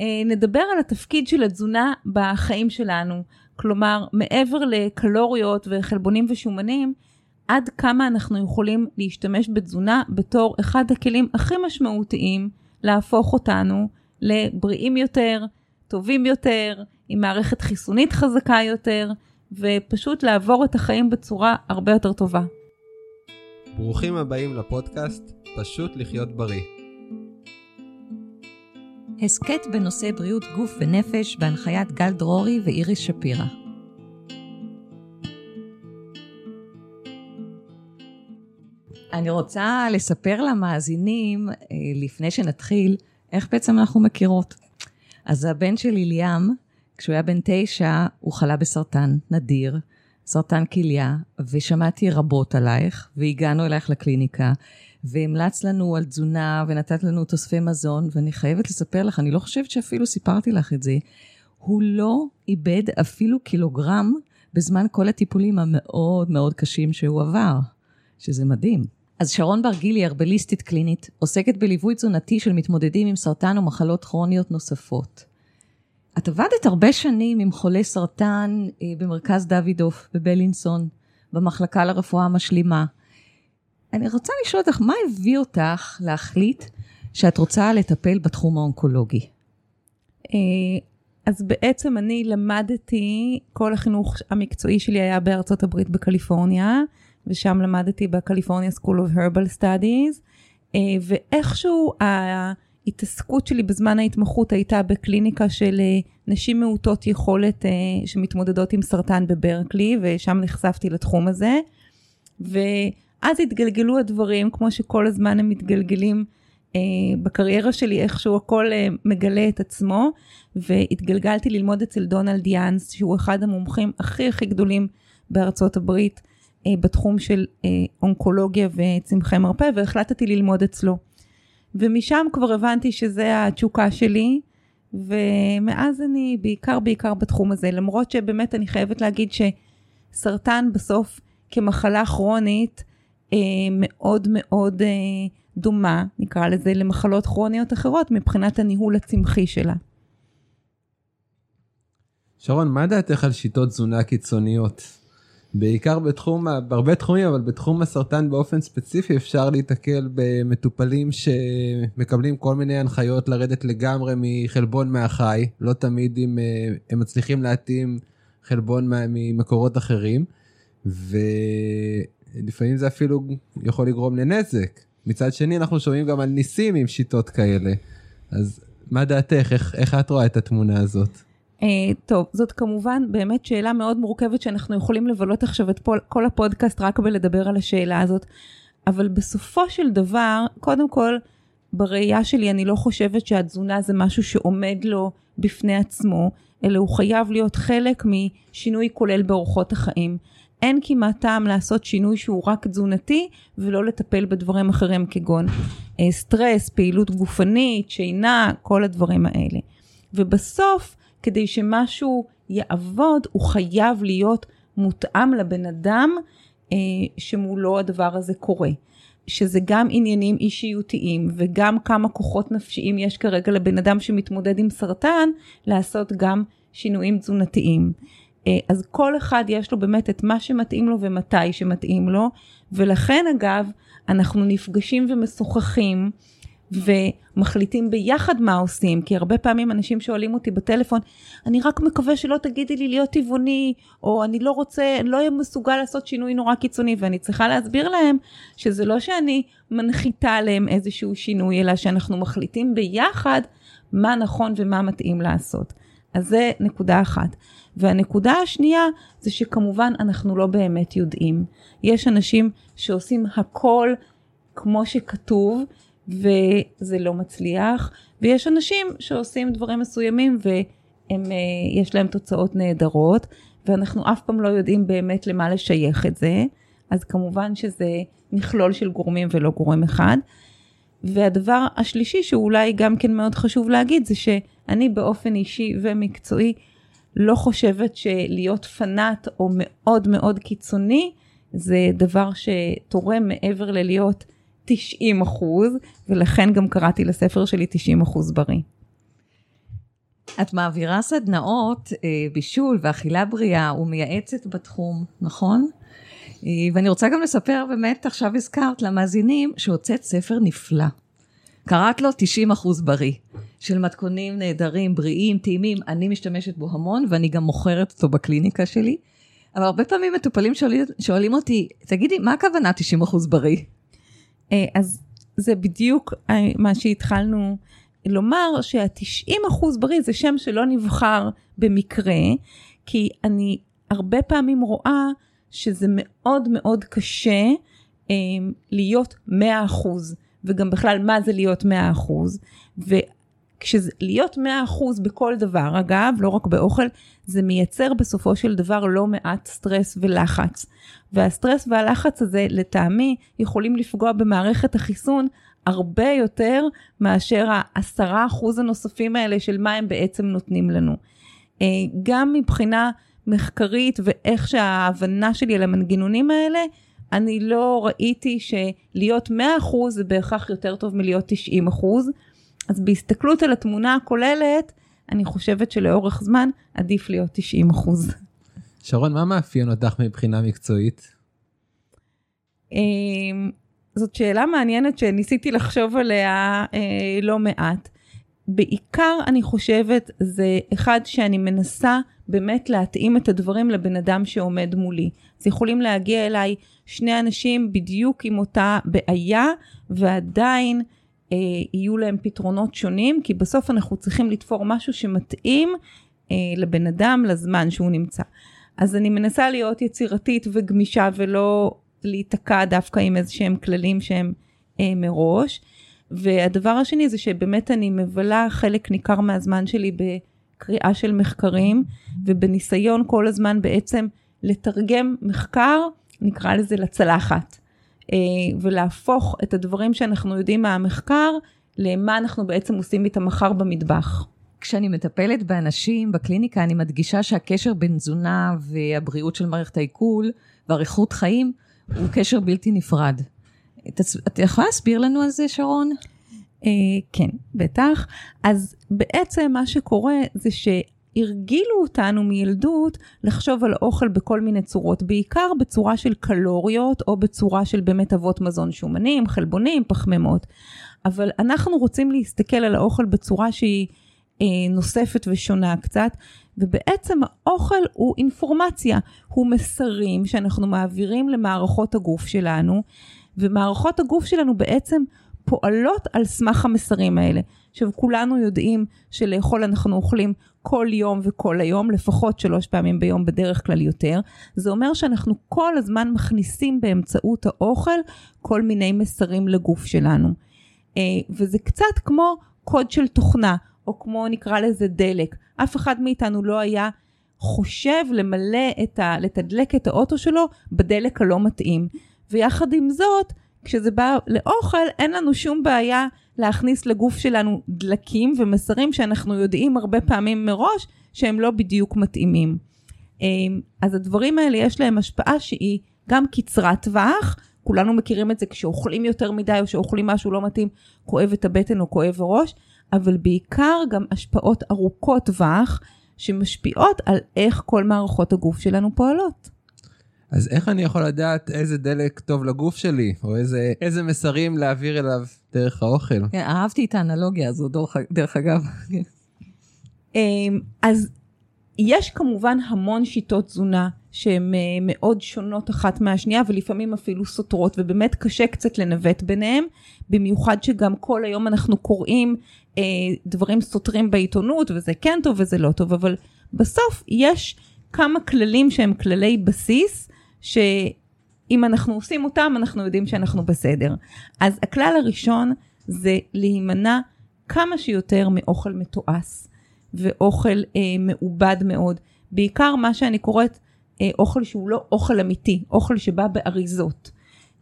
אה, נדבר על התפקיד של התזונה בחיים שלנו. כלומר, מעבר לקלוריות וחלבונים ושומנים, עד כמה אנחנו יכולים להשתמש בתזונה בתור אחד הכלים הכי משמעותיים להפוך אותנו לבריאים יותר, טובים יותר, עם מערכת חיסונית חזקה יותר, ופשוט לעבור את החיים בצורה הרבה יותר טובה. ברוכים הבאים לפודקאסט פשוט לחיות בריא. הסכת בנושא בריאות גוף ונפש בהנחיית גל דרורי ואיריס שפירא. אני רוצה לספר למאזינים, אה, לפני שנתחיל, איך בעצם אנחנו מכירות. אז הבן שלי ליאם, כשהוא היה בן תשע, הוא חלה בסרטן נדיר, סרטן כליה, ושמעתי רבות עלייך, והגענו אלייך לקליניקה, והמלץ לנו על תזונה, ונתת לנו תוספי מזון, ואני חייבת לספר לך, אני לא חושבת שאפילו סיפרתי לך את זה, הוא לא איבד אפילו קילוגרם בזמן כל הטיפולים המאוד מאוד קשים שהוא עבר, שזה מדהים. אז שרון בר גילי, הרבליסטית קלינית, עוסקת בליווי תזונתי של מתמודדים עם סרטן ומחלות כרוניות נוספות. את עבדת הרבה שנים עם חולי סרטן אה, במרכז דוידוף בבלינסון, במחלקה לרפואה המשלימה. אני רוצה לשאול אותך, מה הביא אותך להחליט שאת רוצה לטפל בתחום האונקולוגי? אה, אז בעצם אני למדתי, כל החינוך המקצועי שלי היה בארצות הברית בקליפורניה, ושם למדתי בקליפורניה School of Herbal Studies, אה, ואיכשהו ההתעסקות שלי בזמן ההתמחות הייתה בקליניקה של אה, נשים מעוטות יכולת שמתמודדות עם סרטן בברקלי, ושם נחשפתי לתחום הזה. ואז התגלגלו הדברים, כמו שכל הזמן הם מתגלגלים בקריירה שלי, איכשהו הכל מגלה את עצמו, והתגלגלתי ללמוד אצל דונלד יאנס, שהוא אחד המומחים הכי הכי גדולים בארצות הברית אה, בתחום של אה, אונקולוגיה וצמחי מרפא והחלטתי ללמוד אצלו. ומשם כבר הבנתי שזה התשוקה שלי, ומאז אני בעיקר בעיקר בתחום הזה, למרות שבאמת אני חייבת להגיד שסרטן בסוף כמחלה כרונית אה, מאוד מאוד אה, דומה, נקרא לזה, למחלות כרוניות אחרות מבחינת הניהול הצמחי שלה. שרון, מה דעתך על שיטות תזונה קיצוניות? בעיקר בתחום, בהרבה תחומים, אבל בתחום הסרטן באופן ספציפי אפשר להיתקל במטופלים שמקבלים כל מיני הנחיות לרדת לגמרי מחלבון מהחי, לא תמיד אם אה, הם מצליחים להתאים חלבון ממקורות אחרים, ולפעמים זה אפילו יכול לגרום לנזק. מצד שני אנחנו שומעים גם על ניסים עם שיטות כאלה. אז מה דעתך? איך, איך את רואה את התמונה הזאת? Uh, טוב, זאת כמובן באמת שאלה מאוד מורכבת שאנחנו יכולים לבלות עכשיו את פול, כל הפודקאסט רק בלדבר על השאלה הזאת, אבל בסופו של דבר, קודם כל, בראייה שלי אני לא חושבת שהתזונה זה משהו שעומד לו בפני עצמו, אלא הוא חייב להיות חלק משינוי כולל באורחות החיים. אין כמעט טעם לעשות שינוי שהוא רק תזונתי ולא לטפל בדברים אחרים כגון uh, סטרס, פעילות גופנית, שינה, כל הדברים האלה. ובסוף, כדי שמשהו יעבוד, הוא חייב להיות מותאם לבן אדם אה, שמולו הדבר הזה קורה. שזה גם עניינים אישיותיים וגם כמה כוחות נפשיים יש כרגע לבן אדם שמתמודד עם סרטן, לעשות גם שינויים תזונתיים. אה, אז כל אחד יש לו באמת את מה שמתאים לו ומתי שמתאים לו, ולכן אגב, אנחנו נפגשים ומשוחחים ומחליטים ביחד מה עושים, כי הרבה פעמים אנשים שואלים אותי בטלפון, אני רק מקווה שלא תגידי לי להיות טבעוני, או אני לא רוצה, לא אהיה מסוגל לעשות שינוי נורא קיצוני, ואני צריכה להסביר להם שזה לא שאני מנחיתה עליהם איזשהו שינוי, אלא שאנחנו מחליטים ביחד מה נכון ומה מתאים לעשות. אז זה נקודה אחת. והנקודה השנייה זה שכמובן אנחנו לא באמת יודעים. יש אנשים שעושים הכל כמו שכתוב, וזה לא מצליח, ויש אנשים שעושים דברים מסוימים ויש להם תוצאות נהדרות, ואנחנו אף פעם לא יודעים באמת למה לשייך את זה, אז כמובן שזה מכלול של גורמים ולא גורם אחד. והדבר השלישי שאולי גם כן מאוד חשוב להגיד זה שאני באופן אישי ומקצועי לא חושבת שלהיות פנאט או מאוד מאוד קיצוני זה דבר שתורם מעבר ללהיות 90 אחוז, ולכן גם קראתי לספר שלי 90 אחוז בריא. את מעבירה סדנאות אה, בישול ואכילה בריאה ומייעצת בתחום, נכון? אה, ואני רוצה גם לספר, באמת, עכשיו הזכרת למאזינים, שהוצאת ספר נפלא. קראת לו 90 אחוז בריא, של מתכונים נהדרים, בריאים, טעימים, אני משתמשת בו המון ואני גם מוכרת אותו בקליניקה שלי. אבל הרבה פעמים מטופלים שואלים, שואלים אותי, תגידי, מה הכוונה 90 אחוז בריא? אה, אז זה בדיוק אה, מה שהתחלנו לומר, שה-90 אחוז בריא זה שם שלא נבחר במקרה, כי אני הרבה פעמים רואה שזה מאוד מאוד קשה אה, להיות 100 אחוז, וגם בכלל מה זה להיות 100 אחוז, וכשלהיות 100 אחוז בכל דבר, אגב, לא רק באוכל, זה מייצר בסופו של דבר לא מעט סטרס ולחץ. והסטרס והלחץ הזה, לטעמי, יכולים לפגוע במערכת החיסון הרבה יותר מאשר העשרה אחוז הנוספים האלה של מה הם בעצם נותנים לנו. אה, גם מבחינה מחקרית ואיך שההבנה שלי על המנגנונים האלה, אני לא ראיתי שלהיות 100% זה בהכרח יותר טוב מלהיות 90%. אז בהסתכלות על התמונה הכוללת, אני חושבת שלאורך זמן עדיף להיות 90%. שרון, מה מאפיין אותך מבחינה מקצועית? אמ, זאת שאלה מעניינת שניסיתי לחשוב עליה אה, לא מעט. בעיקר אני חושבת זה אחד שאני מנסה באמת להתאים את הדברים לבן אדם שעומד מולי. אז יכולים להגיע אליי שני אנשים בדיוק עם אותה בעיה ועדיין יהיו להם פתרונות שונים כי בסוף אנחנו צריכים לתפור משהו שמתאים אה, לבן אדם לזמן שהוא נמצא. אז אני מנסה להיות יצירתית וגמישה ולא להיתקע דווקא עם איזה שהם כללים שהם אה, מראש. והדבר השני זה שבאמת אני מבלה חלק ניכר מהזמן שלי בקריאה של מחקרים ובניסיון כל הזמן בעצם לתרגם מחקר, נקרא לזה לצלחת, אה, ולהפוך את הדברים שאנחנו יודעים מהמחקר למה אנחנו בעצם עושים איתם מחר במטבח. כשאני מטפלת באנשים בקליניקה, אני מדגישה שהקשר בין תזונה והבריאות של מערכת העיכול ואריכות חיים הוא קשר בלתי נפרד. את, את יכולה להסביר לנו על זה, שרון? אה, כן, בטח. אז בעצם מה שקורה זה שהרגילו אותנו מילדות לחשוב על אוכל בכל מיני צורות, בעיקר בצורה של קלוריות או בצורה של באמת אבות מזון שומנים, חלבונים, פחמימות. אבל אנחנו רוצים להסתכל על האוכל בצורה שהיא אה, נוספת ושונה קצת, ובעצם האוכל הוא אינפורמציה, הוא מסרים שאנחנו מעבירים למערכות הגוף שלנו, ומערכות הגוף שלנו בעצם פועלות על סמך המסרים האלה. עכשיו כולנו יודעים שלאכול אנחנו אוכלים כל יום וכל היום, לפחות שלוש פעמים ביום, בדרך כלל יותר. זה אומר שאנחנו כל הזמן מכניסים באמצעות האוכל כל מיני מסרים לגוף שלנו. אה, וזה קצת כמו קוד של תוכנה. או כמו נקרא לזה דלק. אף אחד מאיתנו לא היה חושב למלא את ה... לתדלק את האוטו שלו בדלק הלא מתאים. ויחד עם זאת, כשזה בא לאוכל, אין לנו שום בעיה להכניס לגוף שלנו דלקים ומסרים שאנחנו יודעים הרבה פעמים מראש שהם לא בדיוק מתאימים. אמ, אז הדברים האלה יש להם השפעה שהיא גם קצרת טווח, כולנו מכירים את זה כשאוכלים יותר מדי או שאוכלים משהו לא מתאים, כואב את הבטן או כואב הראש, אבל בעיקר גם השפעות ארוכות טווח שמשפיעות על איך כל מערכות הגוף שלנו פועלות. אז איך אני יכול לדעת איזה דלק טוב לגוף שלי, או איזה, איזה מסרים להעביר אליו דרך האוכל? כן, אהבתי את האנלוגיה הזו, דרך, דרך אגב. אמ, אז יש כמובן המון שיטות תזונה שהן אה, מאוד שונות אחת מהשנייה ולפעמים אפילו סותרות ובאמת קשה קצת לנווט ביניהם במיוחד שגם כל היום אנחנו קוראים אה, דברים סותרים בעיתונות וזה כן טוב וזה לא טוב אבל בסוף יש כמה כללים שהם כללי בסיס שאם אנחנו עושים אותם אנחנו יודעים שאנחנו בסדר. אז הכלל הראשון זה להימנע כמה שיותר מאוכל מתועש ואוכל אה, מעובד מאוד בעיקר מה שאני קוראת אה, אוכל שהוא לא אוכל אמיתי אוכל שבא באריזות.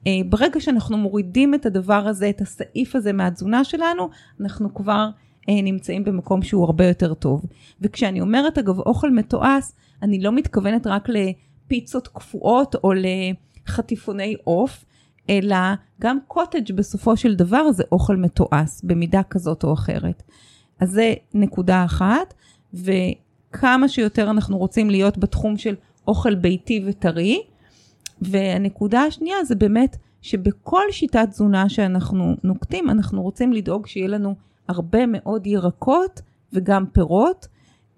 אה, ברגע שאנחנו מורידים את הדבר הזה, את הסעיף הזה מהתזונה שלנו, אנחנו כבר אה, נמצאים במקום שהוא הרבה יותר טוב. וכשאני אומרת אגב אוכל מתועש, אני לא מתכוונת רק לפיצות קפואות או לחטיפוני עוף, אלא גם קוטג' בסופו של דבר זה אוכל מתועש במידה כזאת או אחרת. אז זה נקודה אחת. וכמה שיותר אנחנו רוצים להיות בתחום של אוכל ביתי וטרי. והנקודה השנייה זה באמת שבכל שיטת תזונה שאנחנו נוקטים, אנחנו רוצים לדאוג שיהיה לנו הרבה מאוד ירקות וגם פירות.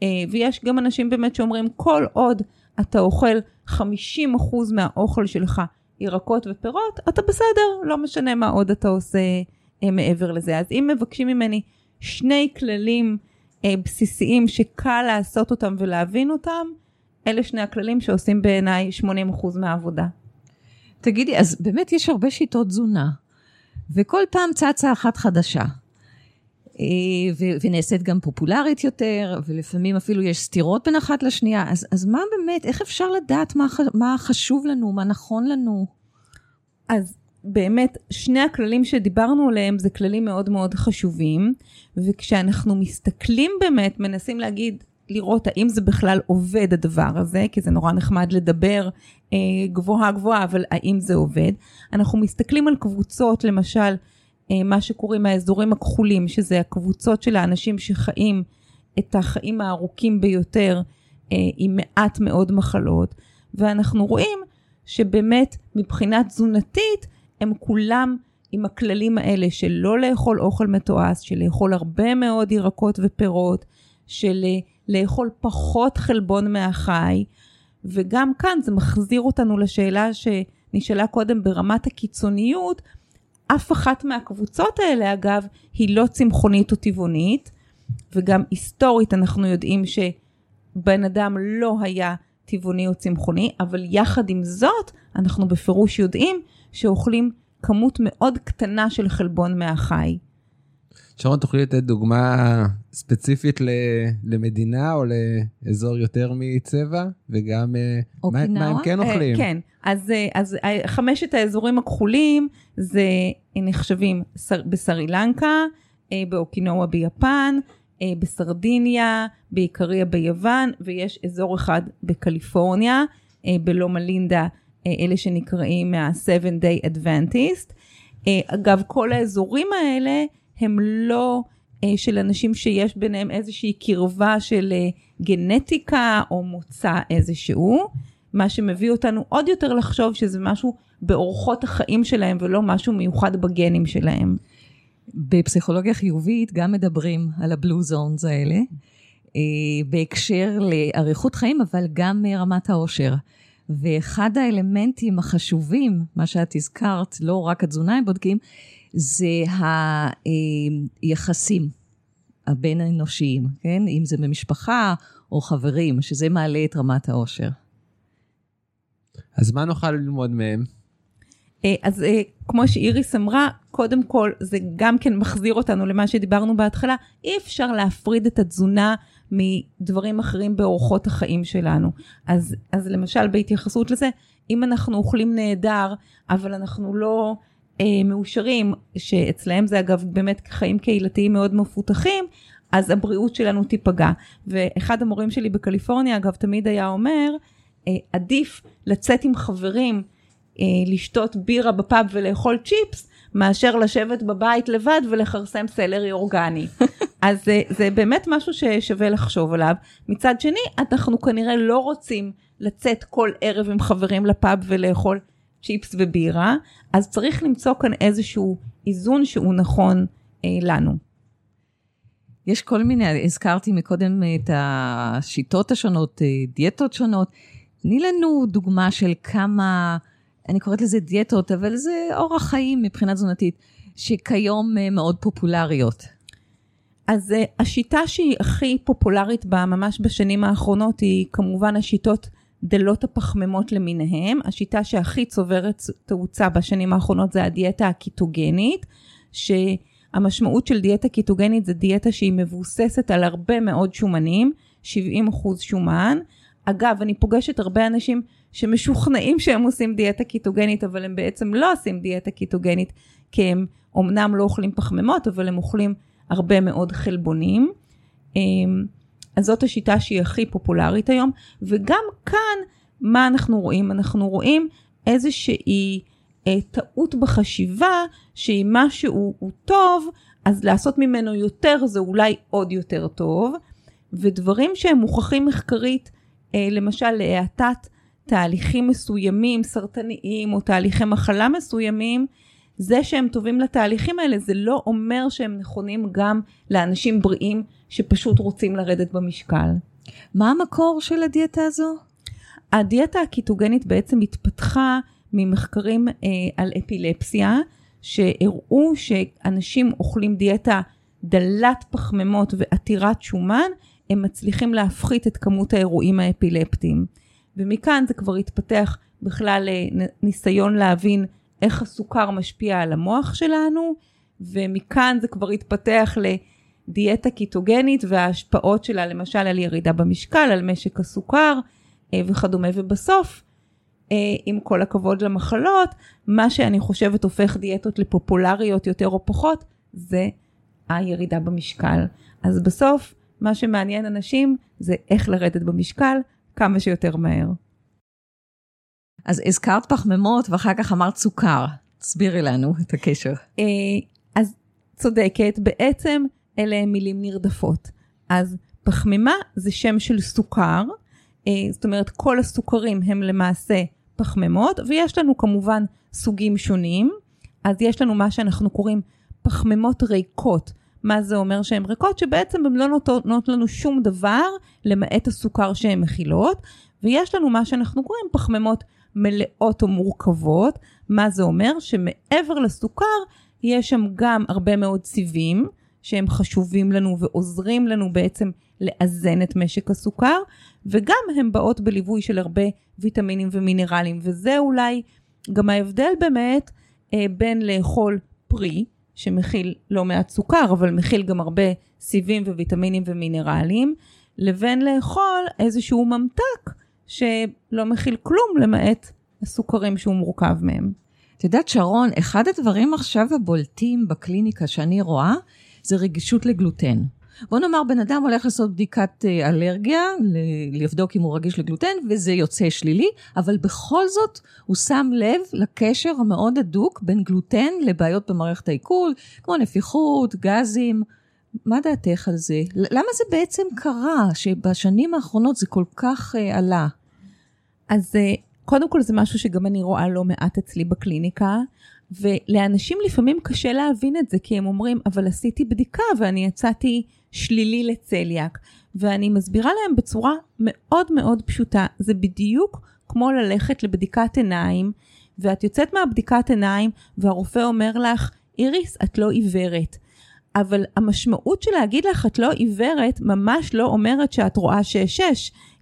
אה, ויש גם אנשים באמת שאומרים, כל עוד אתה אוכל 50% מהאוכל שלך ירקות ופירות, אתה בסדר, לא משנה מה עוד אתה עושה אה, מעבר לזה. אז אם מבקשים ממני שני כללים אה, בסיסיים שקל לעשות אותם ולהבין אותם, אלה שני הכללים שעושים בעיניי 80% מהעבודה. תגידי, אז באמת יש הרבה שיטות תזונה, וכל פעם צצה אחת חדשה. אה, ונעשית גם פופולרית יותר, ולפעמים אפילו יש סתירות בין אחת לשנייה, אז, אז מה באמת, איך אפשר לדעת מה, מה חשוב לנו, מה נכון לנו? אז באמת, שני הכללים שדיברנו עליהם זה כללים מאוד מאוד חשובים, וכשאנחנו מסתכלים באמת, מנסים להגיד, לראות האם זה בכלל עובד הדבר הזה, כי זה נורא נחמד לדבר אה, גבוהה גבוהה, אבל האם זה עובד? אנחנו מסתכלים על קבוצות, למשל, מה שקוראים האזורים הכחולים, שזה הקבוצות של האנשים שחיים את החיים הארוכים ביותר אה, עם מעט מאוד מחלות, ואנחנו רואים שבאמת מבחינה תזונתית הם כולם עם הכללים האלה של לא לאכול אוכל מתועש, של לאכול הרבה מאוד ירקות ופירות, של אה, לאכול פחות חלבון מהחי, וגם כאן זה מחזיר אותנו לשאלה שנשאלה קודם ברמת הקיצוניות, אף אחת מהקבוצות האלה אגב היא לא צמחונית או טבעונית, וגם היסטורית אנחנו יודעים שבן אדם לא היה טבעוני או צמחוני, אבל יחד עם זאת אנחנו בפירוש יודעים שאוכלים כמות מאוד קטנה של חלבון מהחי. שרון, תוכלי לתת דוגמה ספציפית למדינה או לאזור יותר מצבע, וגם אה, מה, מה הם כן אה, אוכלים? כן, אז, אה, אז חמשת האזורים הכחולים זה נחשבים בסרי לנקה, באוקינואה ביפן, בסרדיניה, בעיקריה ביוון, ויש אזור אחד בקליפורניה, בלומה לינדה, אלה שנקראים מה-7 Day Adventist. אגב, כל האזורים האלה, הם לא אה, של אנשים שיש ביניהם איזושהי קרבה של אה, גנטיקה או מוצא איזשהו, מה שמביא אותנו עוד יותר לחשוב שזה משהו באורחות החיים שלהם ולא משהו מיוחד בגנים שלהם. בפסיכולוגיה חיובית גם מדברים על הבלו זונס האלה, אה, בהקשר לאריכות חיים, אבל גם מרמת העושר. ואחד האלמנטים החשובים, מה שאת הזכרת, לא רק התזונה הם בודקים, זה היחסים הבין האנושיים, כן? אם זה במשפחה או חברים, שזה מעלה את רמת העושר. אז מה נוכל ללמוד מהם? אה, אז אה, כמו שאיריס אמרה, קודם כל זה גם כן מחזיר אותנו למה שדיברנו בהתחלה, אי אפשר להפריד את התזונה מדברים אחרים באורחות החיים שלנו. אז, אז למשל בהתייחסות לזה, אם אנחנו אוכלים נהדר, אבל אנחנו לא מאושרים, שאצלהם זה אגב באמת חיים קהילתיים מאוד מפותחים, אז הבריאות שלנו תיפגע. ואחד המורים שלי בקליפורניה אגב תמיד היה אומר, אה, עדיף לצאת עם חברים, אה, לשתות בירה בפאב ולאכול צ'יפס, מאשר לשבת בבית לבד ולכרסם סלרי אורגני. אז זה, זה באמת משהו ששווה לחשוב עליו. מצד שני, אנחנו כנראה לא רוצים לצאת כל ערב עם חברים לפאב ולאכול צ'יפס ובירה, אז צריך למצוא כאן איזשהו איזון שהוא נכון אה, לנו. יש כל מיני, הזכרתי מקודם את השיטות השונות, אה, דיאטות שונות. תני לנו דוגמה של כמה, אני קוראת לזה דיאטות, אבל זה אורח חיים מבחינה תזונתית, שכיום אה, מאוד פופולריות. אז השיטה שהיא הכי פופולרית בה ממש בשנים האחרונות היא כמובן השיטות דלות הפחמימות למיניהם. השיטה שהכי צוברת תאוצה בשנים האחרונות זה הדיאטה הקיטוגנית, שהמשמעות של דיאטה קיטוגנית זה דיאטה שהיא מבוססת על הרבה מאוד שומנים, 70% שומן. אגב, אני פוגשת הרבה אנשים שמשוכנעים שהם עושים דיאטה קיטוגנית, אבל הם בעצם לא עושים דיאטה קיטוגנית, כי הם אומנם לא אוכלים פחמימות, אבל הם אוכלים הרבה מאוד חלבונים. אז זאת השיטה שהיא הכי פופולרית היום, וגם כאן, מה אנחנו רואים? אנחנו רואים איזושהי אה, טעות בחשיבה, שאם משהו הוא טוב, אז לעשות ממנו יותר זה אולי עוד יותר טוב. ודברים שהם מוכחים מחקרית, אה, למשל להאטת תהליכים מסוימים, סרטניים או תהליכי מחלה מסוימים, זה שהם טובים לתהליכים האלה זה לא אומר שהם נכונים גם לאנשים בריאים שפשוט רוצים לרדת במשקל. מה המקור של הדיאטה הזו? הדיאטה הקיטוגנית בעצם התפתחה ממחקרים אה, על אפילפסיה, שהראו שאנשים אוכלים דיאטה דלת פחמימות ועתירת שומן, הם מצליחים להפחית את כמות האירועים האפילפטיים. ומכאן זה כבר התפתח בכלל ניסיון להבין איך הסוכר משפיע על המוח שלנו, ומכאן זה כבר התפתח לדיאטה קיטוגנית וההשפעות שלה למשל על ירידה במשקל, על משק הסוכר אה, וכדומה. ובסוף, אה, עם כל הכבוד למחלות, מה שאני חושבת הופך דיאטות לפופולריות יותר או פחות, זה הירידה במשקל. אז בסוף, מה שמעניין אנשים זה איך לרדת במשקל כמה שיותר מהר. אז הזכרת פחמימות ואחר כך אמרת סוכר. תסבירי לנו את הקשר. אה, אז צודקת, בעצם אלה הם מילים נרדפות. אז פחמימה זה שם של סוכר, אה, זאת אומרת כל הסוכרים הם למעשה פחמימות, ויש לנו כמובן סוגים שונים. אז יש לנו מה שאנחנו קוראים פחמימות ריקות. מה זה אומר שהן ריקות? שבעצם הן לא נותנות לנו שום דבר למעט הסוכר שהן מכילות, ויש לנו מה שאנחנו קוראים פחמימות מלאות או מורכבות. מה זה אומר? שמעבר לסוכר יש שם גם הרבה מאוד סיבים שהם חשובים לנו ועוזרים לנו בעצם לאזן את משק הסוכר, וגם הן באות בליווי של הרבה ויטמינים ומינרלים, וזה אולי גם ההבדל באמת אה, בין לאכול פרי, שמכיל לא מעט סוכר, אבל מכיל גם הרבה סיבים וויטמינים ומינרלים, לבין לאכול איזשהו ממתק שלא מכיל כלום למעט הסוכרים שהוא מורכב מהם. את יודעת, שרון, אחד הדברים עכשיו הבולטים בקליניקה שאני רואה, זה רגישות לגלוטן. בוא נאמר, בן אדם הולך לעשות בדיקת אה, אלרגיה, לבדוק אם הוא רגיש לגלוטן, וזה יוצא שלילי, אבל בכל זאת הוא שם לב לקשר המאוד הדוק בין גלוטן לבעיות במערכת העיכול, כמו נפיחות, גזים. מה דעתך על זה? למה זה בעצם קרה שבשנים האחרונות זה כל כך uh, עלה? אז uh, קודם כל זה משהו שגם אני רואה לא מעט אצלי בקליניקה, ולאנשים לפעמים קשה להבין את זה, כי הם אומרים, אבל עשיתי בדיקה ואני יצאתי שלילי לצליאק. ואני מסבירה להם בצורה מאוד מאוד פשוטה, זה בדיוק כמו ללכת לבדיקת עיניים, ואת יוצאת מהבדיקת עיניים והרופא אומר לך, איריס, את לא עיוורת. אבל המשמעות של להגיד לך את לא עיוורת ממש לא אומרת שאת רואה 6-6.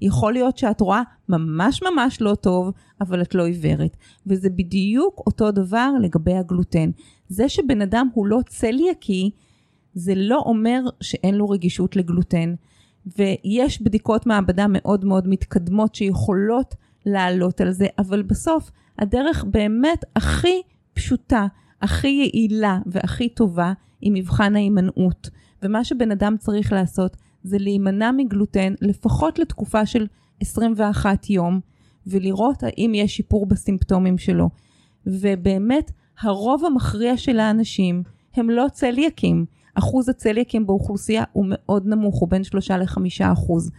יכול להיות שאת רואה ממש ממש לא טוב, אבל את לא עיוורת. וזה בדיוק אותו דבר לגבי הגלוטן. זה שבן אדם הוא לא צליאקי, זה לא אומר שאין לו רגישות לגלוטן. ויש בדיקות מעבדה מאוד מאוד מתקדמות שיכולות לעלות על זה, אבל בסוף הדרך באמת הכי פשוטה, הכי יעילה והכי טובה היא מבחן ההימנעות. ומה שבן אדם צריך לעשות זה להימנע מגלוטן לפחות לתקופה של 21 יום, ולראות האם יש שיפור בסימפטומים שלו. ובאמת, הרוב המכריע של האנשים הם לא צליאקים. אחוז הצליאקים באוכלוסייה הוא מאוד נמוך, הוא בין 3 ל-5 אחוז.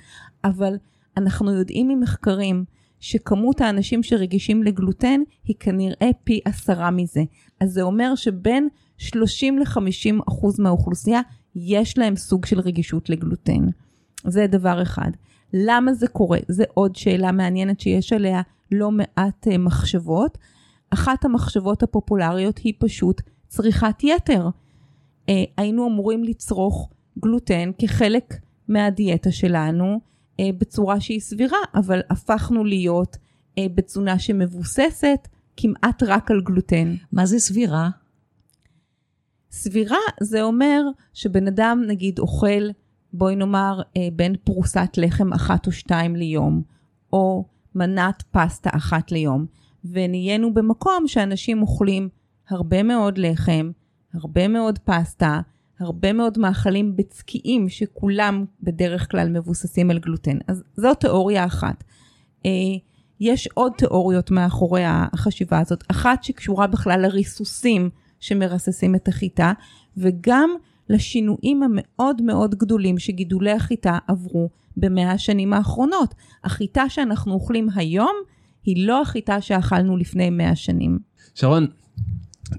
אבל אנחנו יודעים ממחקרים שכמות האנשים שרגישים לגלוטן היא כנראה פי עשרה מזה. אז זה אומר שבין 30 ל-50 אחוז מהאוכלוסייה יש להם סוג של רגישות לגלוטן. זה דבר אחד. למה זה קורה? זו עוד שאלה מעניינת שיש עליה לא מעט uh, מחשבות. אחת המחשבות הפופולריות היא פשוט צריכת יתר. Uh, היינו אמורים לצרוך גלוטן כחלק מהדיאטה שלנו uh, בצורה שהיא סבירה, אבל הפכנו להיות uh, בתזונה שמבוססת כמעט רק על גלוטן. מה זה סבירה? סבירה זה אומר שבן אדם נגיד אוכל, בואי נאמר, אה, בין פרוסת לחם אחת או שתיים ליום, או מנת פסטה אחת ליום, ונהיינו במקום שאנשים אוכלים הרבה מאוד לחם, הרבה מאוד פסטה, הרבה מאוד מאכלים בצקיים שכולם בדרך כלל מבוססים על גלוטן. אז זו תיאוריה אחת. אה, יש עוד תיאוריות מאחורי החשיבה הזאת, אחת שקשורה בכלל לריסוסים שמרססים את החיטה, וגם לשינויים המאוד מאוד גדולים שגידולי החיטה עברו במאה השנים האחרונות. החיטה שאנחנו אוכלים היום היא לא החיטה שאכלנו לפני מאה שנים. שרון,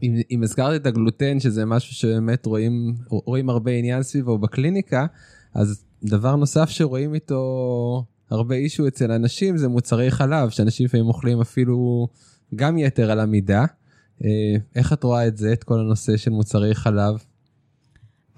אם, אם הזכרת את הגלוטן, שזה משהו שבאמת רואים, רואים הרבה עניין סביבו בקליניקה, אז דבר נוסף שרואים איתו הרבה אישו אצל אנשים זה מוצרי חלב, שאנשים לפעמים אוכלים אפילו גם יתר על המידה. אה, איך את רואה את זה, את כל הנושא של מוצרי חלב?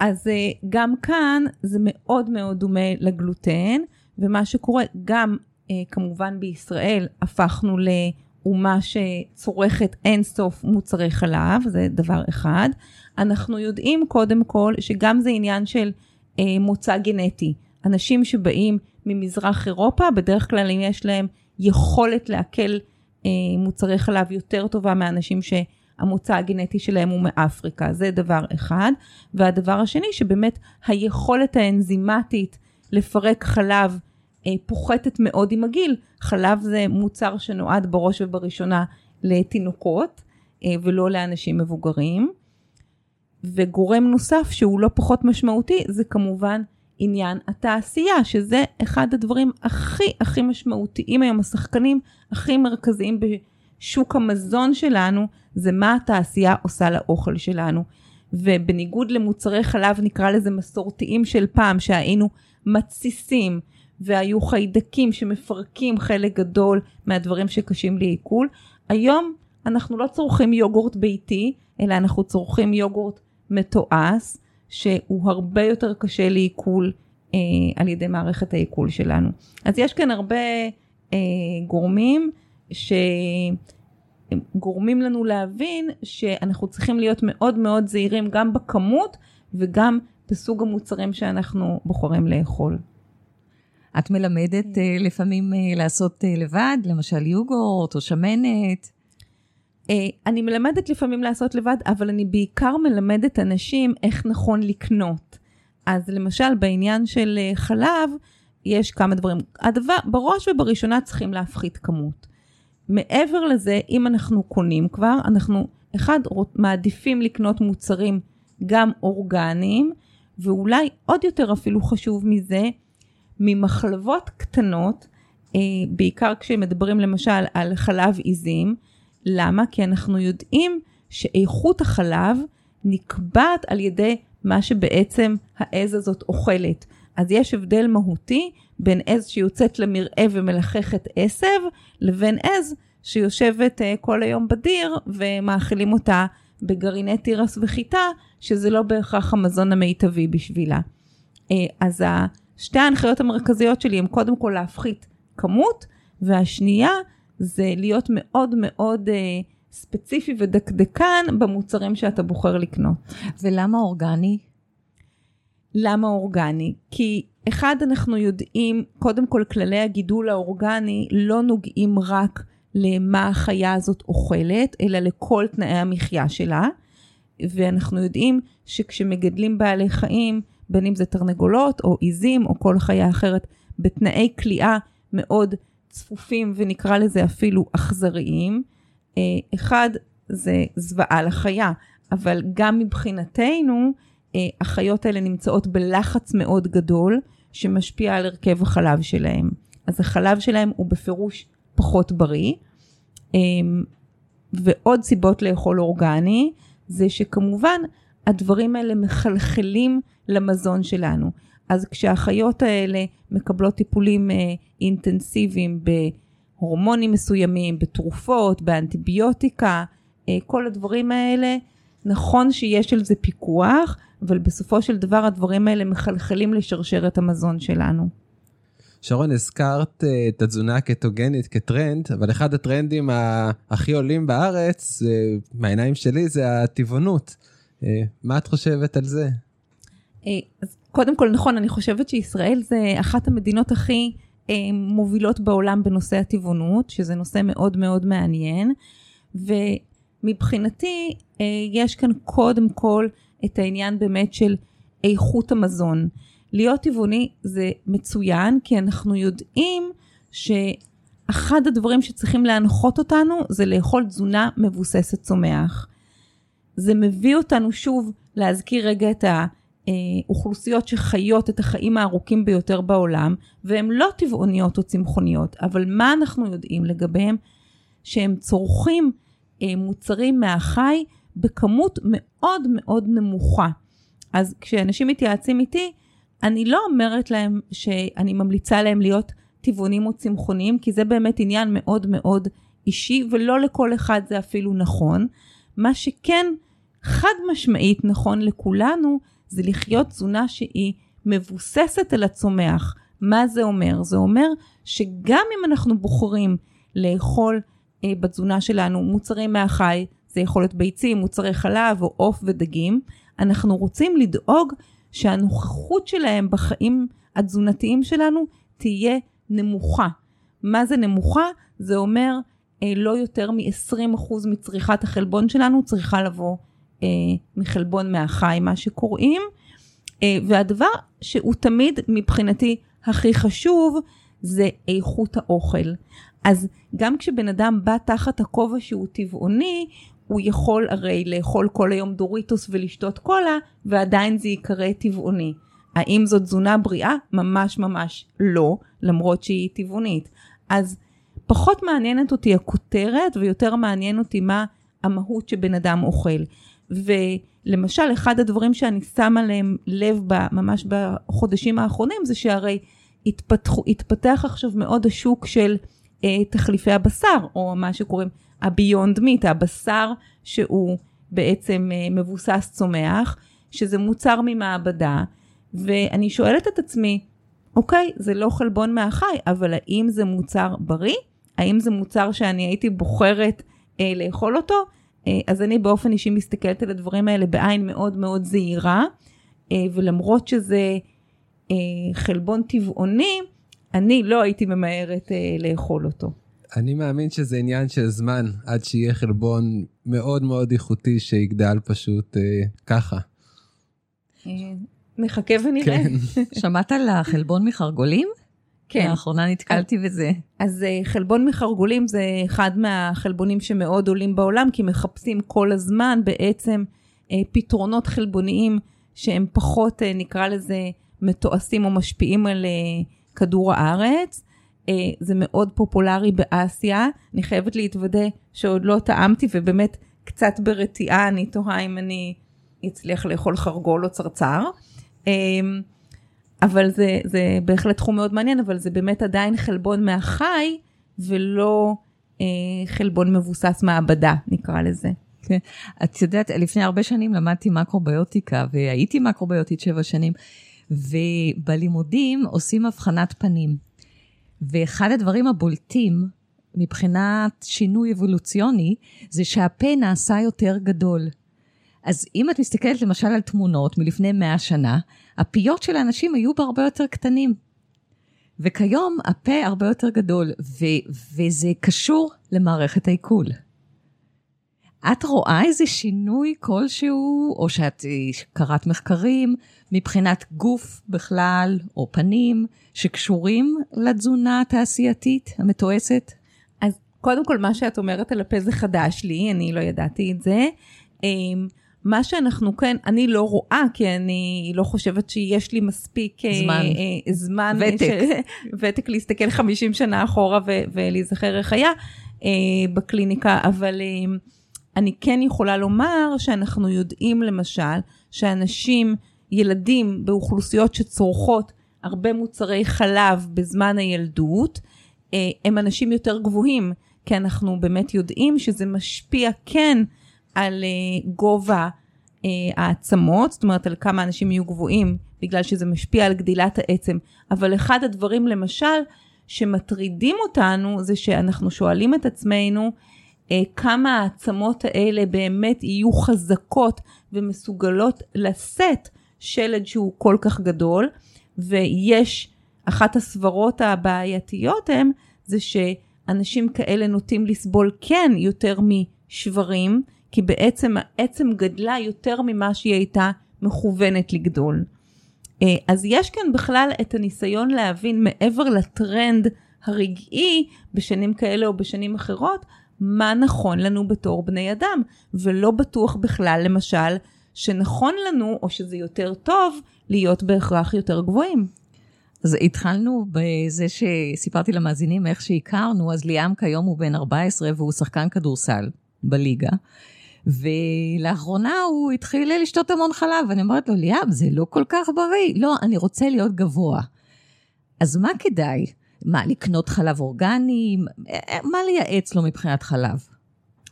אז אה, גם כאן זה מאוד מאוד דומה לגלוטן, ומה שקורה, גם אה, כמובן בישראל הפכנו לאומה שצורכת אינסוף מוצרי חלב, זה דבר אחד. אנחנו יודעים קודם כל שגם זה עניין של מוצא גנטי. אנשים שבאים ממזרח אירופה, בדרך כלל אם יש להם יכולת לעכל מוצרי חלב יותר טובה מאנשים שהמוצא הגנטי שלהם הוא מאפריקה, זה דבר אחד. והדבר השני, שבאמת היכולת האנזימטית לפרק חלב אה, פוחתת מאוד עם הגיל. חלב זה מוצר שנועד בראש ובראשונה לתינוקות אה, ולא לאנשים מבוגרים. וגורם נוסף שהוא לא פחות משמעותי זה כמובן עניין התעשייה, שזה אחד הדברים הכי הכי משמעותיים היום, השחקנים הכי מרכזיים בשוק המזון שלנו, זה מה התעשייה עושה לאוכל שלנו. ובניגוד למוצרי חלב נקרא לזה מסורתיים של פעם, שהיינו מתסיסים והיו חיידקים שמפרקים חלק גדול מהדברים שקשים לעיכול, היום אנחנו לא צורכים יוגורט ביתי, אלא אנחנו צורכים יוגורט מתועש, שהוא הרבה יותר קשה לעיכול אה, על ידי מערכת העיכול שלנו. אז יש כאן הרבה אה, גורמים שגורמים לנו להבין שאנחנו צריכים להיות מאוד מאוד זהירים גם בכמות וגם בסוג המוצרים שאנחנו בוחרים לאכול. את מלמדת אה, לפעמים אה, לעשות אה, לבד, למשל יוגורט או שמנת? אה, אני מלמדת לפעמים לעשות לבד, אבל אני בעיקר מלמדת אנשים איך נכון לקנות. אז למשל בעניין של אה, חלב, יש כמה דברים. הדבר, בראש ובראשונה צריכים להפחית כמות. מעבר לזה, אם אנחנו קונים כבר, אנחנו, אחד, מעדיפים לקנות מוצרים גם אורגניים, ואולי עוד יותר אפילו חשוב מזה, ממחלבות קטנות, אה, בעיקר כשמדברים למשל על חלב עיזים, למה? כי אנחנו יודעים שאיכות החלב נקבעת על ידי מה שבעצם העז הזאת אוכלת. אז יש הבדל מהותי בין עז שיוצאת למרעה ומלחכת עשב, לבין עז שיושבת uh, כל היום בדיר ומאכילים אותה בגרעיני תירס וחיטה, שזה לא בהכרח המזון המיטבי בשבילה. Uh, אז שתי ההנחיות המרכזיות שלי הן קודם כל להפחית כמות, והשנייה זה להיות מאוד מאוד uh, ספציפי ודקדקן במוצרים שאתה בוחר לקנות. ולמה אורגני? למה אורגני? כי אחד, אנחנו יודעים, קודם כל כללי הגידול האורגני לא נוגעים רק למה החיה הזאת אוכלת, אלא לכל תנאי המחיה שלה. ואנחנו יודעים שכשמגדלים בעלי חיים, בין אם זה תרנגולות או עיזים או כל חיה אחרת, בתנאי כליאה מאוד צפופים ונקרא לזה אפילו אכזריים. אה, אחד, זה זוועה לחיה, אבל גם מבחינתנו, אה, החיות האלה נמצאות בלחץ מאוד גדול, שמשפיע על הרכב החלב שלהם. אז החלב שלהם הוא בפירוש פחות בריא. אה, ועוד סיבות לאכול אורגני, זה שכמובן הדברים האלה מחלחלים למזון שלנו. אז כשהחיות האלה מקבלות טיפולים אה, אינטנסיביים בהורמונים מסוימים, בתרופות, באנטיביוטיקה, אה, כל הדברים האלה, נכון שיש על זה פיקוח, אבל בסופו של דבר הדברים האלה מחלחלים לשרשרת המזון שלנו. שרון, הזכרת אה, את התזונה הקטוגנית כטרנד, אבל אחד הטרנדים הכי עולים בארץ, מהעיניים שלי, זה הטבעונות. מה את חושבת על זה? אז קודם כל, נכון, אני חושבת שישראל זה אחת המדינות הכי אה, מובילות בעולם בנושא הטבעונות, שזה נושא מאוד מאוד מעניין, ומבחינתי אה, יש כאן קודם כל את העניין באמת של איכות המזון. להיות טבעוני זה מצוין, כי אנחנו יודעים שאחד הדברים שצריכים להנחות אותנו זה לאכול תזונה מבוססת צומח. זה מביא אותנו שוב להזכיר רגע את ה... אה, אוכלוסיות שחיות את החיים הארוכים ביותר בעולם, והן לא טבעוניות או צמחוניות, אבל מה אנחנו יודעים לגביהם? שהם צורכים אה, מוצרים מהחי בכמות מאוד מאוד נמוכה. אז כשאנשים מתייעצים איתי, אני לא אומרת להם שאני ממליצה להם להיות טבעונים או צמחוניים, כי זה באמת עניין מאוד מאוד אישי, ולא לכל אחד זה אפילו נכון. מה שכן חד משמעית נכון לכולנו, זה לחיות תזונה שהיא מבוססת על הצומח. מה זה אומר? זה אומר שגם אם אנחנו בוחרים לאכול אה, בתזונה שלנו מוצרים מהחי, זה יכול להיות ביצים, מוצרי חלב או עוף ודגים, אנחנו רוצים לדאוג שהנוכחות שלהם בחיים התזונתיים שלנו תהיה נמוכה. מה זה נמוכה? זה אומר אה, לא יותר מ-20% מצריכת החלבון שלנו צריכה לבוא מחלבון מהחי, מה שקוראים. אה, והדבר שהוא תמיד מבחינתי הכי חשוב, זה איכות האוכל. אז גם כשבן אדם בא תחת הכובע שהוא טבעוני, הוא יכול הרי לאכול כל היום דוריטוס ולשתות קולה, ועדיין זה ייקרא טבעוני. האם זו תזונה בריאה? ממש ממש לא, למרות שהיא טבעונית. אז פחות מעניינת אותי הכותרת, ויותר מעניין אותי מה המהות שבן אדם אוכל. ולמשל, אחד הדברים שאני שמה להם לב ממש בחודשים האחרונים, זה שהרי התפתח, התפתח עכשיו מאוד השוק של אה, תחליפי הבשר, או מה שקוראים ה-Beyond Meat, הבשר שהוא בעצם אה, מבוסס צומח, שזה מוצר ממעבדה, ואני שואלת את עצמי, אוקיי, זה לא חלבון מהחי, אבל האם זה מוצר בריא? האם זה מוצר שאני הייתי בוחרת אה, לאכול אותו? אה, אז אני באופן אישי מסתכלת על הדברים האלה בעין מאוד מאוד זהירה, אה, ולמרות שזה אה, חלבון טבעוני, אני לא הייתי ממהרת לאכול אותו. אני מאמין שזה עניין של זמן עד שיהיה חלבון מאוד מאוד איכותי שיגדל פשוט אה, ככה. נחכה ונראה. כן. שמעת על החלבון מחרגולים? כן. לאחרונה נתקלתי בזה. אז אה, חלבון מחרגולים זה אחד מהחלבונים שמאוד עולים בעולם, כי מחפשים כל הזמן בעצם אה, פתרונות חלבוניים שהם פחות, אה, נקרא לזה, מתועשים או משפיעים על כדור הארץ. זה מאוד פופולרי באסיה. אני חייבת להתוודה שעוד לא טעמתי, ובאמת קצת ברתיעה אני תוהה אם אני אצליח לאכול חרגול או צרצר. אבל זה, זה בהחלט תחום מאוד מעניין, אבל זה באמת עדיין חלבון מהחי, ולא אה, חלבון מבוסס מעבדה, נקרא לזה. כן. את יודעת, לפני הרבה שנים למדתי מקרוביוטיקה, והייתי מקרוביוטית שבע שנים, ובלימודים עושים הבחנת פנים. ואחד הדברים הבולטים מבחינת שינוי אבולוציוני, זה שהפה נעשה יותר גדול. אז אם את מסתכלת למשל על תמונות מלפני 100 שנה, הפיות של האנשים היו בהרבה יותר קטנים. וכיום הפה הרבה יותר גדול, ו- וזה קשור למערכת העיכול. את רואה איזה שינוי כלשהו, או שאת אה, קראת מחקרים מבחינת גוף בכלל, או פנים, שקשורים לתזונה התעשייתית המתועסת? אז קודם כל, מה שאת אומרת על הפה זה חדש לי, אני לא ידעתי את זה. מה שאנחנו כן, אני לא רואה, כי אני לא חושבת שיש לי מספיק אה, זמן, אה, זמן ותק, ש... ותק להסתכל 50 שנה אחורה ו- ולהיזכר איך היה אה, בקליניקה, אבל אה, אני כן יכולה לומר שאנחנו יודעים למשל שאנשים, ילדים באוכלוסיות שצורכות הרבה מוצרי חלב בזמן הילדות, אה, הם אנשים יותר גבוהים, כי אנחנו באמת יודעים שזה משפיע כן. על uh, גובה uh, העצמות, זאת אומרת על כמה אנשים יהיו גבוהים, בגלל שזה משפיע על גדילת העצם. אבל אחד הדברים למשל שמטרידים אותנו זה שאנחנו שואלים את עצמנו uh, כמה העצמות האלה באמת יהיו חזקות ומסוגלות לשאת שלד שהוא כל כך גדול, ויש, אחת הסברות הבעייתיות הם, זה שאנשים כאלה נוטים לסבול כן יותר משברים, כי בעצם העצם גדלה יותר ממה שהיא הייתה מכוונת לגדול. אה, אז יש כאן בכלל את הניסיון להבין מעבר לטרנד הרגעי בשנים כאלה או בשנים אחרות, מה נכון לנו בתור בני אדם, ולא בטוח בכלל למשל שנכון לנו, או שזה יותר טוב, להיות בהכרח יותר גבוהים. אז התחלנו בזה שסיפרתי למאזינים איך שהכרנו, אז ליאם כיום הוא בן 14 והוא שחקן כדורסל בליגה. ולאחרונה הוא התחיל לשתות המון חלב, ואני אומרת לו, ליאם, זה לא כל כך בריא. לא, אני רוצה להיות גבוה. אז מה כדאי? מה, לקנות חלב אורגני? מה לייעץ לו מבחינת חלב?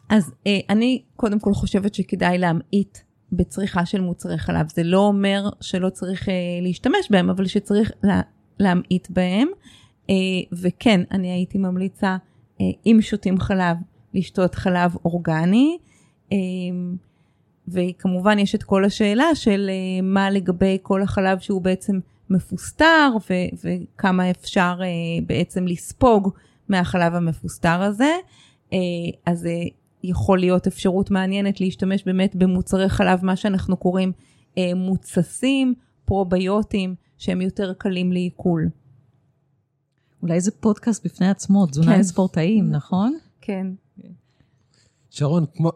אז אה, אני קודם כל חושבת שכדאי להמעיט בצריכה של מוצרי חלב. זה לא אומר שלא צריך אה, להשתמש בהם, אבל שצריך לה, להמעיט בהם. אה, וכן, אני הייתי ממליצה, אה, אם שותים חלב, לשתות חלב אורגני. אה, וכמובן יש את כל השאלה של אה, מה לגבי כל החלב שהוא בעצם מפוסטר ו- וכמה אפשר אה, בעצם לספוג מהחלב המפוסטר הזה. אה, אז אה, יכול להיות אפשרות מעניינת להשתמש באמת במוצרי חלב, מה שאנחנו קוראים מוצסים, פרוביוטים, שהם יותר קלים לעיכול. אולי זה פודקאסט בפני עצמו, תזונה כן. לספורטאים, נכון? כן. שרון, כמו,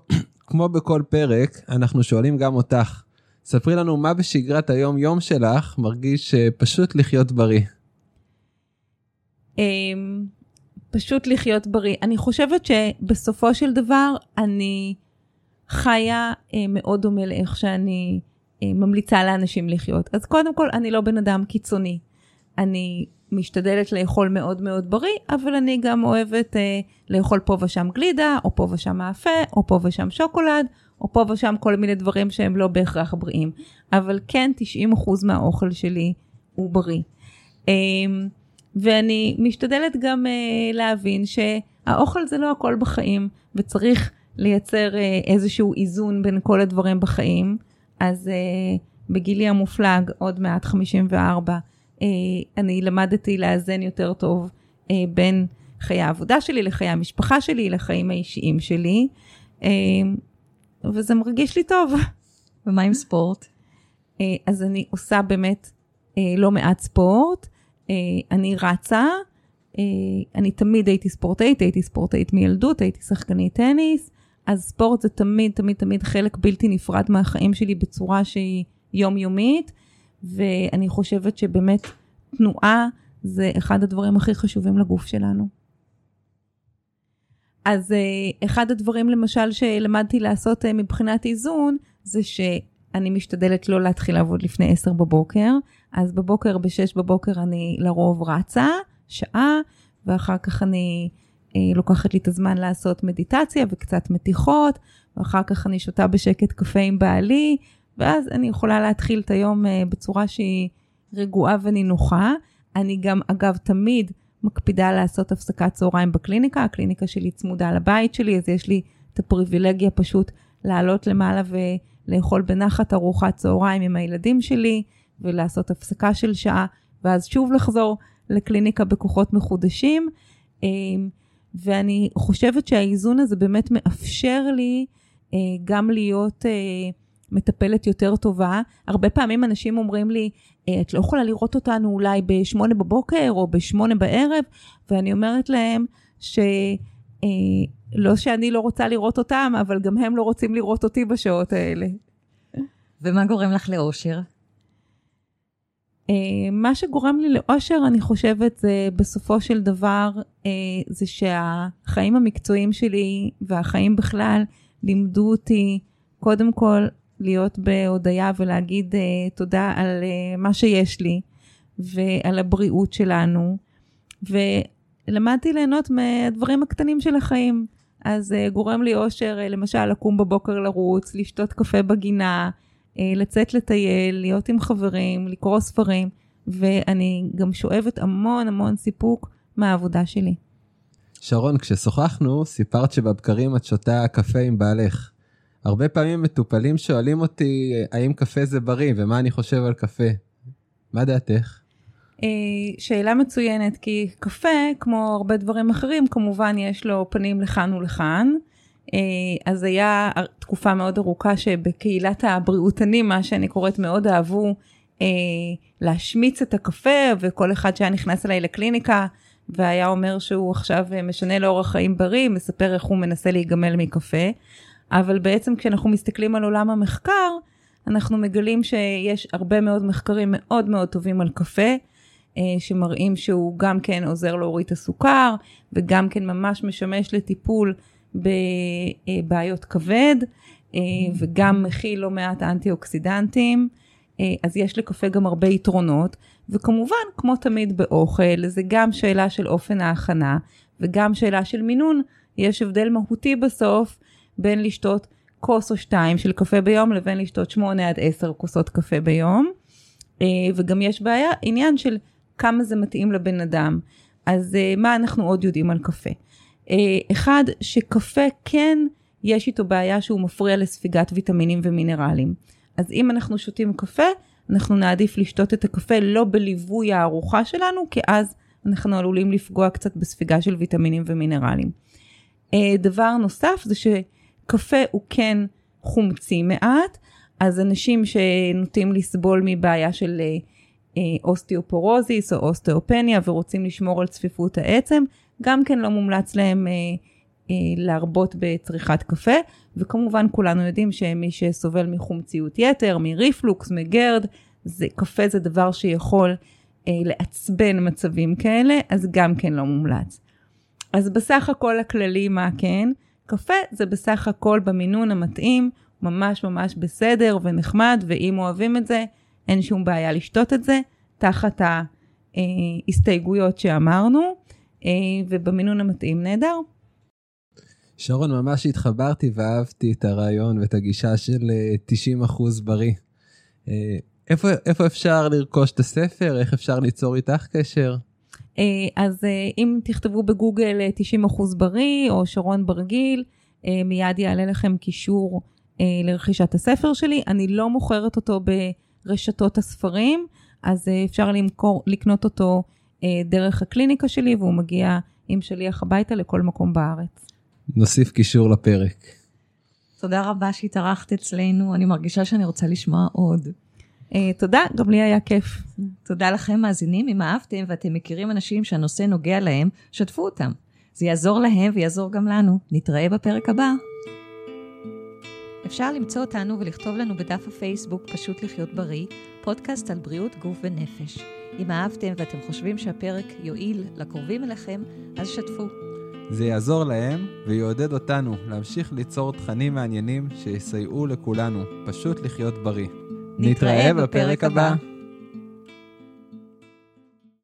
כמו בכל פרק, אנחנו שואלים גם אותך, ספרי לנו מה בשגרת היום-יום שלך מרגיש אה, פשוט לחיות בריא. אמ, פשוט לחיות בריא. אני חושבת שבסופו של דבר אני חיה אה, מאוד דומה לאיך שאני אה, ממליצה לאנשים לחיות. אז קודם כל, אני לא בן אדם קיצוני. אני משתדלת לאכול מאוד מאוד בריא, אבל אני גם אוהבת אה, לאכול פה ושם גלידה, או פה ושם מאפה, או פה ושם שוקולד, או פה ושם כל מיני דברים שהם לא בהכרח בריאים. אבל כן, 90% מהאוכל שלי הוא בריא. אה, ואני משתדלת גם uh, להבין שהאוכל זה לא הכל בחיים, וצריך לייצר uh, איזשהו איזון בין כל הדברים בחיים. אז uh, בגילי המופלג, עוד מעט 54, uh, אני למדתי לאזן יותר טוב uh, בין חיי העבודה שלי לחיי המשפחה שלי, לחיים האישיים שלי, uh, וזה מרגיש לי טוב. ומה עם ספורט? אז אני עושה באמת לא מעט ספורט. אה, אני רצה, אה, אני תמיד הייתי ספורטאית, הייתי ספורטאית מילדות, הייתי שחקנית טניס, אז ספורט זה תמיד תמיד תמיד חלק בלתי נפרד מהחיים שלי בצורה שהיא יומיומית, ואני חושבת שבאמת תנועה זה אחד הדברים הכי חשובים לגוף שלנו. אז אה, אחד הדברים למשל שלמדתי לעשות מבחינת איזון, זה שאני משתדלת לא להתחיל לעבוד לפני 10 בבוקר, אז בבוקר, ב-6 בבוקר אני לרוב רצה, שעה, ואחר כך אני אה, לוקחת לי את הזמן לעשות מדיטציה וקצת מתיחות, ואחר כך אני שותה בשקט קפה עם בעלי, ואז אני יכולה להתחיל את היום אה, בצורה שהיא רגועה ונינוחה. אני גם, אגב, תמיד מקפידה לעשות הפסקת צהריים בקליניקה, הקליניקה שלי צמודה לבית שלי, אז יש לי את הפריבילגיה פשוט לעלות למעלה ולאכול בנחת ארוחת צהריים עם הילדים שלי. ולעשות הפסקה של שעה, ואז שוב לחזור לקליניקה בכוחות מחודשים. אמ, ואני חושבת שהאיזון הזה באמת מאפשר לי אה, גם להיות אה, מטפלת יותר טובה. הרבה פעמים אנשים אומרים לי, אה, את לא יכולה לראות אותנו אולי בשמונה בבוקר או בשמונה בערב, ואני אומרת להם ש... לא שאני לא רוצה לראות אותם, אבל גם הם לא רוצים לראות אותי בשעות האלה. ומה גורם לך לאושר? Uh, מה שגורם לי לאושר, אני חושבת, זה בסופו של דבר, זה שהחיים המקצועיים שלי והחיים בכלל לימדו אותי, קודם כל, להיות בהודיה ולהגיד uh, תודה על uh, מה שיש לי ועל הבריאות שלנו. ולמדתי ליהנות מהדברים הקטנים של החיים. אז uh, גורם לי אושר, למשל, לקום בבוקר לרוץ, לשתות קפה בגינה, אה, לצאת לטייל, להיות עם חברים, לקרוא ספרים, ואני גם שואבת המון המון סיפוק מהעבודה שלי. שרון, כששוחחנו, סיפרת שבבקרים את שותה קפה עם בעלך. הרבה פעמים מטופלים שואלים אותי האם קפה זה בריא ומה אני חושב על קפה. מה דעתך? אה, שאלה מצוינת, כי קפה, כמו הרבה דברים אחרים, כמובן יש לו פנים לכאן ולכאן. אה, אז היה תקופה מאוד ארוכה שבקהילת הבריאותנים, מה שאני קוראת, מאוד אהבו אה, להשמיץ את הקפה, וכל אחד שהיה נכנס אליי לקליניקה והיה אומר שהוא עכשיו אה, משנה לאורח חיים בריא, מספר איך הוא מנסה להיגמל מקפה. אבל בעצם כשאנחנו מסתכלים על עולם המחקר, אנחנו מגלים שיש הרבה מאוד מחקרים מאוד מאוד טובים על קפה, אה, שמראים שהוא גם כן עוזר להוריד את הסוכר, וגם כן ממש משמש לטיפול בבעיות כבד, אה, וגם מכיל לא מעט אנטי אוקסידנטים. אז יש לקפה גם הרבה יתרונות, וכמובן, כמו תמיד באוכל, זה גם שאלה של אופן ההכנה, וגם שאלה של מינון. יש הבדל מהותי בסוף בין לשתות כוס או שתיים של קפה ביום לבין לשתות שמונה עד עשר כוסות קפה ביום. אה, וגם יש בעיה, עניין של כמה זה מתאים לבן אדם. אז אה, מה אנחנו עוד יודעים על קפה? אה, אחד, שקפה כן יש איתו בעיה שהוא מפריע לספיגת ויטמינים ומינרלים. אז אם אנחנו שותים קפה, אנחנו נעדיף לשתות את הקפה לא בליווי הארוחה שלנו, כי אז אנחנו עלולים לפגוע קצת בספיגה של ויטמינים ומינרלים. דבר נוסף זה ש... קפה הוא כן חומצי מעט, אז אנשים שנוטים לסבול מבעיה של אה, אה, אוסטיאופורוזיס או אוסטאופניה ורוצים לשמור על צפיפות העצם, גם כן לא מומלץ להם אה, להרבות בצריכת קפה, וכמובן כולנו יודעים שמי שסובל מחומציות יתר, מריפלוקס, מגרד, זה, קפה זה דבר שיכול לעצבן מצבים כאלה, אז גם כן לא מומלץ. אז בסך הכל הכללי מה כן? קפה זה בסך הכל במינון המתאים, ממש ממש בסדר ונחמד, ואם אוהבים את זה, אין שום בעיה לשתות את זה, תחת ההסתייגויות שאמרנו, אה, ובמינון המתאים נהדר. שרון, ממש התחברתי ואהבתי את הרעיון ואת הגישה של 90% אה, בריא. אה, איפה, איפה אפשר לרכוש את הספר? איך אפשר ליצור איתך קשר? אה, אז אה, אם תכתבו בגוגל 90% אה, בריא או שרון ברגיל, מיד יעלה לכם קישור לרכישת הספר שלי. אני לא מוכרת אותו ברשתות הספרים, אז אפשר למכור, לקנות אותו דרך הקליניקה שלי, והוא מגיע עם שליח הביתה לכל מקום בארץ. נוסיף קישור לפרק. תודה רבה שהתארחת אצלנו, אני מרגישה שאני רוצה לשמוע עוד. אה, תודה, גם לי היה כיף. תודה לכם מאזינים, אם אהבתם ואתם מכירים אנשים שהנושא נוגע להם, שתפו אותם. זה יעזור להם ויעזור גם לנו. נתראה בפרק הבא. אפשר למצוא אותנו ולכתוב לנו בדף הפייסבוק פשוט לחיות בריא, פודקאסט על בריאות גוף ונפש. אם אהבתם ואתם חושבים שהפרק יועיל לקרובים אליכם, אז שתפו. זה יעזור להם ויעודד אותנו להמשיך ליצור תכנים מעניינים שיסייעו לכולנו פשוט לחיות בריא. נתראה בפרק הבא.